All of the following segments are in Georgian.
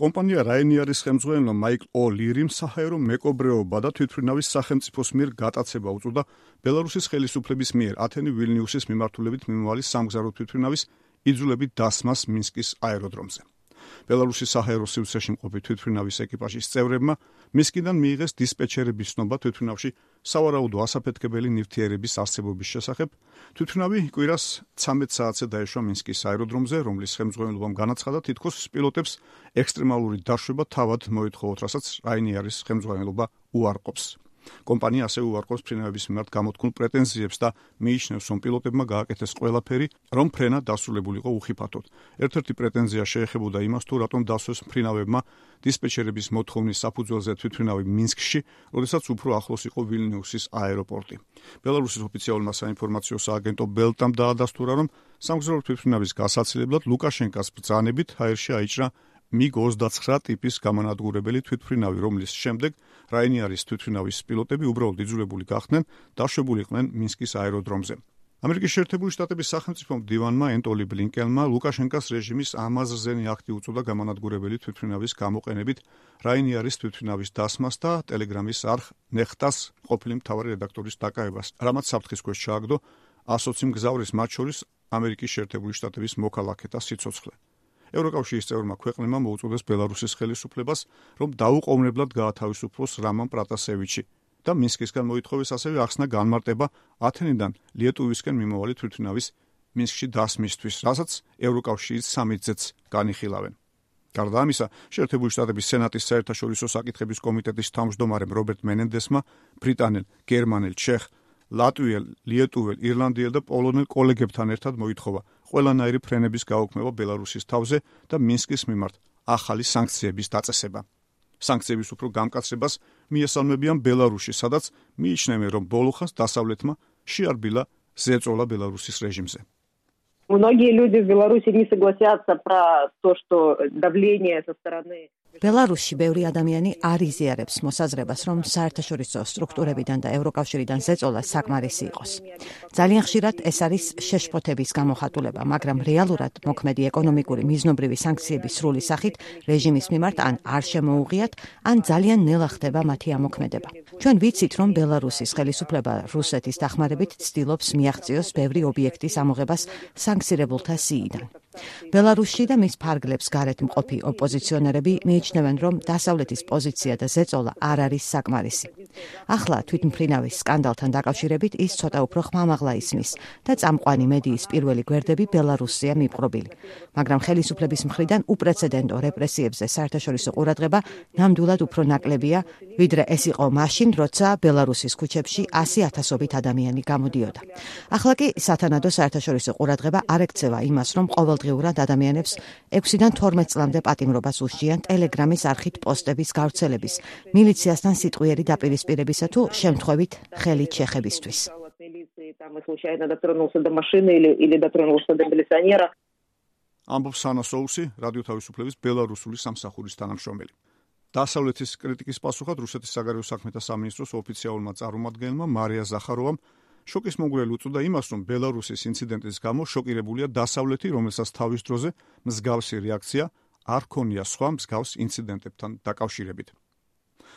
კომპანია რაინიარის ხელმძღვანელმა მაიკლ ოლირიმ საჰაერო მეკობრეობა და თვითმფრინავის სახელმწიფოს მიერ გატაცება უწოდა ბელარუსის ხელისუფლების მიერ ათენი ვილნიუსის მიმართულებით მიმავალი სამგზავრო თვითმფრინავის იძულებით დასმას მინსკის აეროდრომზე. ბელარუსის საჰაერო სივრცეში მყოფი თვითმფრინავის ეკიპაჟის წევრებმა მისკიდან მიიღეს დისპეჩერების ცნობა თვითმფრინავში სავარაუდო ასაფეთქებელი ნივთიერების არსებობის შესახებ. თვითმფრინავი კვირას 13 საათზე დაეშვა მინსკის აეროდრომზე, რომლის ხელმძღვანელობამ განაცხადა თითქოს პილოტებს ექსტრემალური დაშვება თავად მოითხოვოთ, რასაც რაინიარის ხელმძღვანელობა უარყოფს. კომპანია ასევე უარყოფს ფრინავების მიმართ გამოთქმულ პრეტენზიებს და მიიჩნევს, რომ პილოტებმა გააკეთეს ყველაფერი, რომ ფრენა დასრულებულიყო უხიფათოდ. ერთ-ერთი პრეტენზია შეეხებოდა იმას, თუ რატომ დასვეს ფრინავებმა დისპეჩერების მოთხოვნის საფუძველზე თვითფრინავი მინსკში, როდესაც უფრო ახლოს იყო ვილნიუსის აეროპორტი. ბელარუსის ოფიციალურმა საინფორმაციო სააგენტო ბელტამ დაადასტურა, რომ სამგზავრო თვითფრინავის გასაცილებლად ლუკაშენკას ბრძანებით ჰაერში აიჭრა MiG-29 ტიპის გამანადგურებელი თვითფრინავი, რომლის შემდეგ რაინიარის თვითფრინავის პილოტები უბრალოდ იძულებული გახდნენ დაშვებულიყვნენ მინსკის აეროდრომზე. ამერიკის შეერთებული შტატების სახელმწიფო მდივანმა ენტოლი ბლინკენმა ლუკაშენკას რეჟიმის ამაზრზენი აქტი უწოდა გამანადგურებელი თვითფრინავის გამოყენებით რაინიარის თვითფრინავის დასმას და ტელეგრამის არხ ნეხტას ყოფილი მთავარი რედაქტორის დაკავებას, რამაც საფრთხის ქვეშ ჩააგდო ასოცი მგზავრის მათ შორის ამერიკის შეერთებული შტატების მოქალაქეთა სიცოცხლე. ევროკავშირის წევრმა ქვეყნებმა მოუწოდეს ბელარუსის ხელისუფლებას, რომ დაუყოვნებლად გაათავისუფლოს რამან პრატასევიჩი და მინსკისგან მოითხოვეს ასევე ახსნა განმარტება ათენიდან ლიეტუვისკენ მიმავალი თვითნავის მინსკში დასმისთვის, რასაც ევროკავშირის სამიტზეც განიხილავენ. გარდა ამისა, შეერთებული შტატების სენატის საერთაშორისო საკითხების კომიტეტის თავმჯდომარემ რობერტ მენენდესმა ბრიტანელ, გერმანელ, ჩეხ, ლატვიელ, ლიეტუველ, ირლანდიელ და პოლონელ კოლეგებთან ერთად მოითხოვა ყველანაირი ფრენების გაუქმება ბელარუსის თავზე და მინსკის მიმართ ახალი სანქციების დაწესება. სანქციების უფრო გამკაცრებას მიესალმებიან ბელარუსში, სადაც მიიჩნევენ, რომ ბოლოხას დასავლეთმა შეარბილა ზეწოლა ბელარუსის რეჟიმზე. Многие люди в Беларуси не согласятся про то, что давление со стороны ბელარუსში ბევრი ადამიანი არ იზიარებს მოსაზრებას, რომ საერთაშორისო სტრუქტურებიდან და ევროკავშირიდან ზეწოლა საკმარისი იყოს. ძალიან ხშირად ეს არის შეშფოთების გამოხატულება, მაგრამ რეალურად მოქმედი ეკონომიკური მიზნობრივი სანქციების სრული სახით რეჟიმის მიმართ ან არ შემოუღიათ, ან ძალიან ნელა ხდება მათი ამოქმედება. ჩვენ ვიცით, რომ ბელარუსის ხელისუფლება რუსეთის დახმარებით ცდილობს მიაღწიოს ბევრი ობიექტის ამოღებას სანქცირებულთა სიიდან. ბელარუსში და მის ფარგლებს გარეთ მყოფი ოპოზიციონერები მიიჩნევენ, რომ დასავლეთის პოზიცია და ზეწოლა არ არის საკმარისი. ახლა თვითმფრინავის სკანდალთან დაკავშირებით ის ცოტა უფრო ხმამაღლა ისმის და წამყვანი მედიის პირველი გვერდები ბელარუსია მიპყრობილი. მაგრამ ხელისუფლების მხრიდან უპრეცედენტო რეპრესიებზე საერთაშორისო ყურადღება ნამდვილად უფრო ნაკლებია, ვიდრე ეს იყო მაშინ, როცა ბელარუსის ქუჩებში 100.000ობით ადამიანი გამოდიოდა. ახლა კი სათანადო საერთაშორისო ყურადღება არ ექცევა იმას, რომ ყოველ ყოველდღიურად ადამიანებს 6-დან 12 წლამდე პატიმრობას უშჯიან ტელეგრამის არხით პოსტების გავრცელების, მილიციასთან სიტყვიერი დაპირისპირებისა თუ შემთხვევით ხელით შეხებისთვის. там случайно дотронулся до машины или или дотронулся до милиционера. ამბობს სანასოუსი, რადიო თავისუფლების ბელარუსული სამსახურის თანამშრომელი. დასავლეთის კრიტიკის პასუხად რუსეთის საგარეო საქმეთა სამინისტროს ოფიციალურმა წარმომადგენელმა მარია ზახაროვამ შოკის მომგვრელი უწოდა იმას, რომ ბელარუსის ინციდენტის გამო შოკირებულია დასავლეთი, რომელსაც თავის დროზე მსგავსი რეაქცია არ ქონია სხვა მსგავს ინციდენტებთან დაკავშირებით.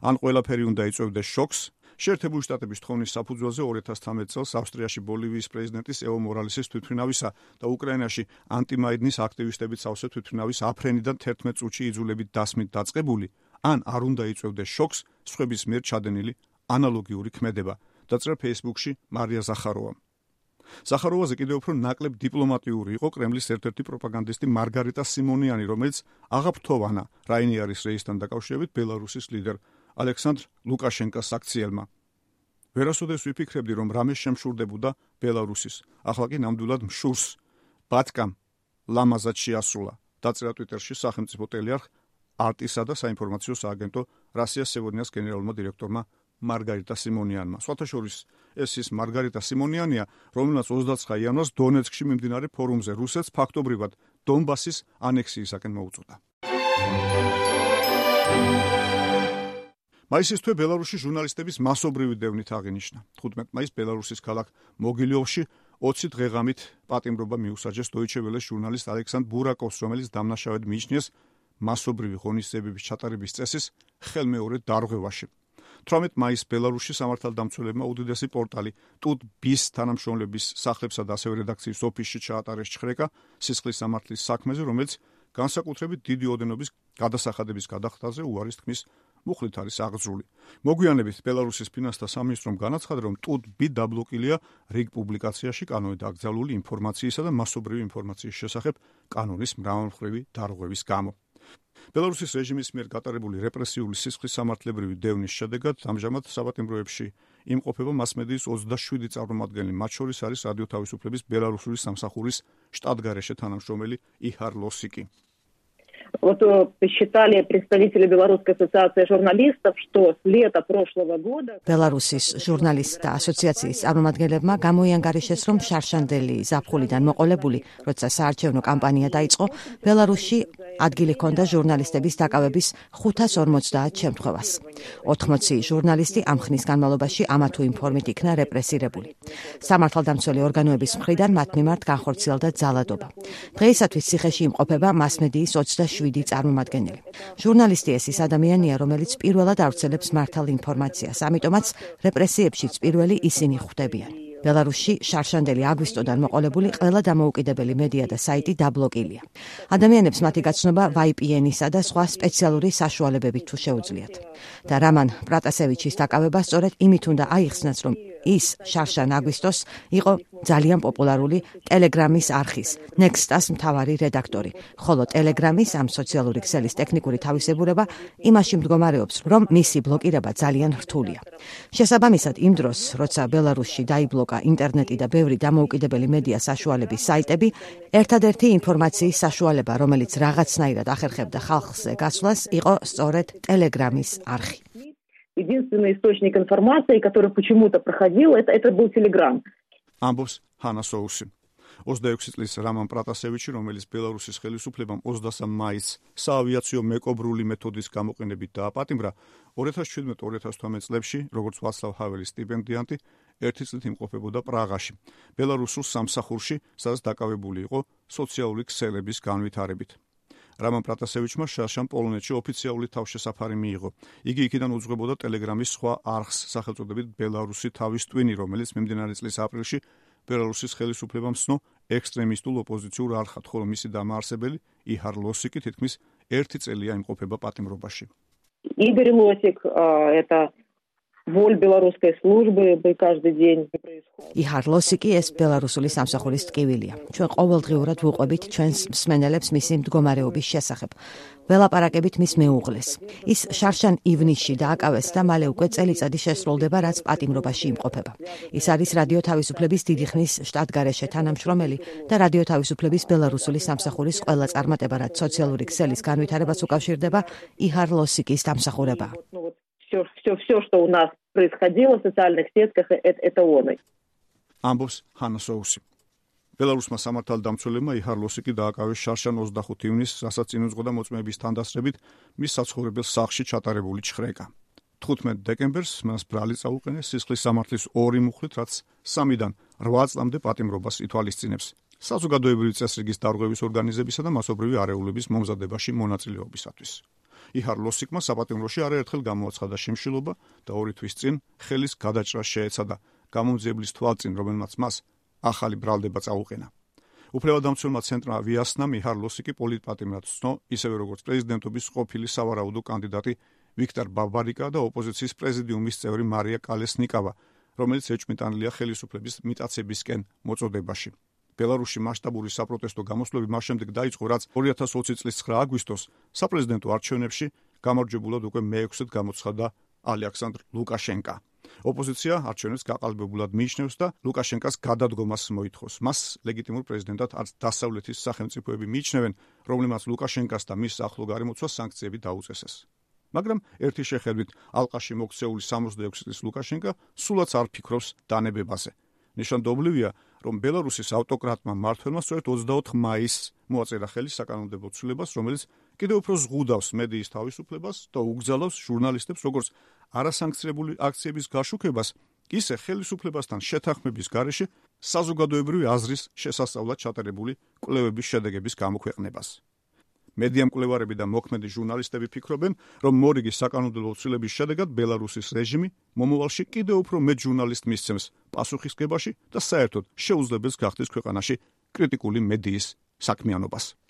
ან ყველაფერი უნდა იწევდეს შოკს, შეერთებული შტატების თხოვნის საფუძველზე 2013 წელს ავსტრიაში ბოლივიის პრეზიდენტის ევო მორალესის თვითმფრინავისა და უკრაინაში ანტიმაიდნის აქტივისტების სავსე თვითმფრინავის აფრენიდან 11 წუთში იძულებით დასმით დაწყებული, ან არ უნდა იწევდეს შოკს სხვების მიერ ჩადენილი ანალოგიური ქმედება. დაწერა Facebook-ში მარია ზახაროვა. ზახაროვაზე კიდევ უფრო ნაკლებ დიპლომატიური იყო კრემლის ერთ-ერთი პროპაგანდისტი მარგარიტა სიმონიანი, რომელიც აღაფრთოვანა რაინიარის რეისთან დაკავშირებით ბელარუსის ლიდერ ალექსანდრ ლუკაშენკას აქციელმა. ვერასოდეს ვიფიქრებდი, რომ რამე შემშურდებოდა ბელარუსის. ახლა კი ნამდვილად მშურს ბატკამ ლამაზად შეასრულა. დაწერა Twitter-ში სახელმწიფო ტელეარხ არტისა და საინფორმაციო სააგენტო რასია სევონიას გენერალურმა დირექტორმა მარგარიტა სიმონიანმა. სხვათა შორის ეს ის მარგარიტა სიმონიანია, რომელსაც 29 იანვარს დონეცკში მიმდინარე ფორუმზე რუსეთს ფაქტობრივად დონბასის ანექსიისაკენ მოუწოდა. მაისის თვე ბელარუსში ჟურნალისტების მასობრივი დევნით აღინიშნა. 15 მაისს ბელარუსის ქალაქ მოგილიოვში 20 დღეღამით პატიმრობა მიუსაჯეს დოიჩე ველეს ჟურნალისტ ალექსანდრ ბურაკოვს, რომელიც დამნაშავედ მიიჩნიეს მასობრივი ღონისძიებების ჩატარების წესის ხელმეორე დარღვევაში. 18 მაისს ბელარუსში სამართალდამცველებმა უდიდესი პორტალი ბის თანამშრომლების სახლებსა და ასევე რედაქციის ოფისში ჩაატარეს ჩხრეკა სისხლის სამართლის საქმეზე, რომელიც განსაკუთრებით დიდი ოდენობის გადასახადების გადახდაზე უარის თქმის მუხლით არის აღძრული. მოგვიანებით ბელარუსის ფინანსთა სამინისტრომ განაცხადა, რომ ბი დაბლოკილია რიგ პუბლიკაციაში კანონით აკრძალული ინფორმაციისა და მასობრივი ინფორმაციის შესახებ კანონის მრავალმხრივი დარღვევის გამო. ბელარუსის რეჟიმის მიერ გატარებული რეპრესიული სისხლის სამართლებრივი დევნის შედეგად ამჟამად საბატიმროებში იმყოფება მასმედიის 27 წარმომადგენელი, მათ შორის არის რადიო თავისუფლების ბელარუსული სამსახურის შტატგარეშე თანამშრომელი იჰარ ლოსიკი. Вот э, посчитали представители Белорусской ассоциации журналистов, что с лета прошлого года Беларусის ჟურნალისტთა ასოციაციის წარმომადგენლებმა გამოიანგარიშეს, რომ შარშანდელი ზაფხულიდან მოყოლებული, როცა საარჩევნო კამპანია დაიწყო, ბელარუსში ადგილი ჰქონდა ჟურნალისტების დაკავების 550 შემთხვევას. 80 ჟურნალისტი ამ ხნის განმავლობაში ამა თუ იმ ფორმით იქნა რეპრესირებული. სამართალდამცველი ორგანოების მხრიდან მათ მიმართ განხორციელდა ძალადობა. დღეისათვის ციხეში იმყოფება მასმედიის 27 შვიდი წარმომადგენელი. ჟურნალისტი ეს ის ადამიანია, რომელიც პირველად ავრცელებს მართალ ინფორმაციას, ამიტომაც რეპრესიებშიც პირველი ისინი ხვდებიან. ბელარუსში შარშანდელი აგვისტოდან მოყოლებული ყველა დამოუკიდებელი მედია და საიტი დაბლოკილია. ადამიანებს მათი გაცნობა VPN-ისა და სხვა სპეციალური საშუალებებით თუ შეუძლიათ. და რამან პრატასევიჩის დაკავება სწორედ იმით უნდა აიხსნას, რომ ის შარშან აგვისტოს იყო ძალიან პოპულარული Telegram-ის არხის Next-ას მთავარი რედაქტორი, ხოლო Telegram-ის ამ სოციალური ქსელის ტექნიკური თავისებურება იმაში მდგომარეობს, რომ მისი ბლოკირება ძალიან რთულია. შესაბამისად, იმ დროს, როცა ბელარუსში დაიბლოკა ინტერნეტი და ბევრი დამოუკიდებელი მედია საშუალების საიტები, ერთადერთი ინფორმაციის საშუალება, რომელიც რაღაცნაირად ახერხებდა ხალხზე გასვლას, იყო სწორედ Telegram-ის არხი. единственный источник информации, который почему-то проходил, это, это был Telegram. ამბობს ჰანა სოუსი. 26 წლის რამან პრატასევიჩი, რომელიც ბელარუსის ხელისუფლებამ 23 მაისს საავიაციო მეკობრული მეთოდის გამოყენებით დააპატიმრა, 2017-2018 წლებში, როგორც ვაცლავ ჰაველის სტიპენდიანტი, ერთი წლით იმყოფებოდა პრაღაში, ბელარუსულ სამსახურში, სადაც დაკავებული იყო სოციალური ქსელების განვითარებით. რამან პრატასევიჩმა შარშან პოლონეთში ოფიციალური თავშესაფარი მიიღო. იგი იქიდან უძღვებოდა ტელეგრამის სხვა არხს სახელწოდებით ბელარუსი თავის ტვინი, რომელიც მიმდინარე წლის აპრილში ბელარუსის ხელისუფლებამ ცნო ექსტრემისტულ ოპოზიციურ არხად, ხოლო მისი დამაარსებელი იჰარ ლოსიკი თითქმის ერთი წელია იმყოფება პატიმრობაში. იგორ ლოსიკ это იჰარ ლოსიკი ეს ბელარუსული სამსახურის ტკივილია. ჩვენ ყოველდღიურად ვუყვებით ჩვენს მსმენელებს მისი მდგომარეობის შესახებ. ველაპარაკებით მის მეუღლეს. ის შარშან ივნისში დააკავეს და მალე უკვე წელიწადი შესრულდება, რაც პატიმრობაში იმყოფება. ის არის რადიო თავისუფლების დიდი ხნის შტატგარეშე თანამშრომელი და რადიო თავისუფლების ბელარუსული სამსახურის ყველა წარმატება, რაც სოციალური ქსელის განვითარებას უკავშირდება, იჰარ ლოსიკის დამსახურება. все, все, все, что у нас происходило в социальных сетках, это, это он. ამბობს ჰანა სოუსი. ბელარუსმა სამართალდამცველებმა იჰარლოსიკი დააკავეს შარშან 25 ივნისს, რასაც წინუძღოდა მოწმეების თანდასწრებით მის საცხოვრებელ სახლში ჩატარებული ჩხრეკა. 15 დეკემბერს მას ბრალი წაუყენეს სისხლის სამართლის ორი მუხლით, რაც 3-დან 8 წლამდე პატიმრობას ითვალისწინებს. საზოგადოებრივი წესრიგის დარღვევის ორგანიზებისა და მასობრივი არეულობის მომზადებაში მონაწილეობისათვის. იჰარ ლოსიკმა საპატიმროში არაერთხელ გამოაცხადა შიმშილობა და ორი თვის წინ ხელის გადაჭრა შეეცადა გამომძიებლის თვალწინ, რომელმაც მას ახალი ბრალდება წაუყენა. უფლებადამცველმა ცენტრმა ვიასნა მიჰარ ლოსიკი პოლიტპატიმრად ცნო, ისევე როგორც პრეზიდენტობის ყოფილი სავარაუდო კანდიდატი ვიქტორ ბაბარიკა და ოპოზიციის პრეზიდიუმის წევრი მარია კალესნიკავა, რომელიც ეჭმიტანილია ხელისუფლების მიტაცებისკენ მოწოდებაში. ბელარუსში მასშტაბური საპროტესტო გამოსვლები მას შემდეგ დაიწყო, რაც 2020 წლის 9 აგვისტოს საპრეზიდენტო არჩევნებში გამარჯვებულად უკვე მეექვსედ გამოცხადდა ალექსანდრ ლუკაშენკა. ოპოზიცია არჩევნებს გაყალბებულად მიიჩნევს და ლუკაშენკას გადადგომას მოითხოვს. მას ლეგიტიმურ პრეზიდენტად არც დასავლეთის სახელმწიფოები მიიჩნევენ, რომლიმაც ლუკაშენკას და მის ახლო გარემოცვას სანქციები დაუწესეს. მაგრამ ერთი შეხედვით ალყაში მოქცეული 66 წლის ლუკაშენკა სულაც არ ფიქრობს დანებებაზე. ნიშანდობლივია, რომ ბელარუსის ავტოკრატმა მართლმა სწორედ 24 მაისს მოაწერა ხელი საკანონმდებლო ცვლილებას, რომელიც კიდევ უფრო ზღუდავს მედიის თავისუფლებას და უგზალავს ჟურნალისტებს როგორც არასანქცირებული აქციების გაშუქებას, ისე ხელისუფლებასთან შეთანხმების გარეშე საზოგადოებრივი აზრის შესასწავლად ჩატარებული კვლევების შედეგების გამოქვეყნებას. მედია მკვლევარები და მოქმედი ჟურნალისტები ფიქრობენ, რომ მორიგის საკანონმდებლო ცვლილების შედეგად ბელარუსის რეჟიმი მომავალში კიდევ უფრო მეტ ჟურნალისტ მისცემს პასუხისგებაში და საერთოდ შეუძლებელს გახდეს ქვეყანაში კრიტიკული მედიის საქმიანობას.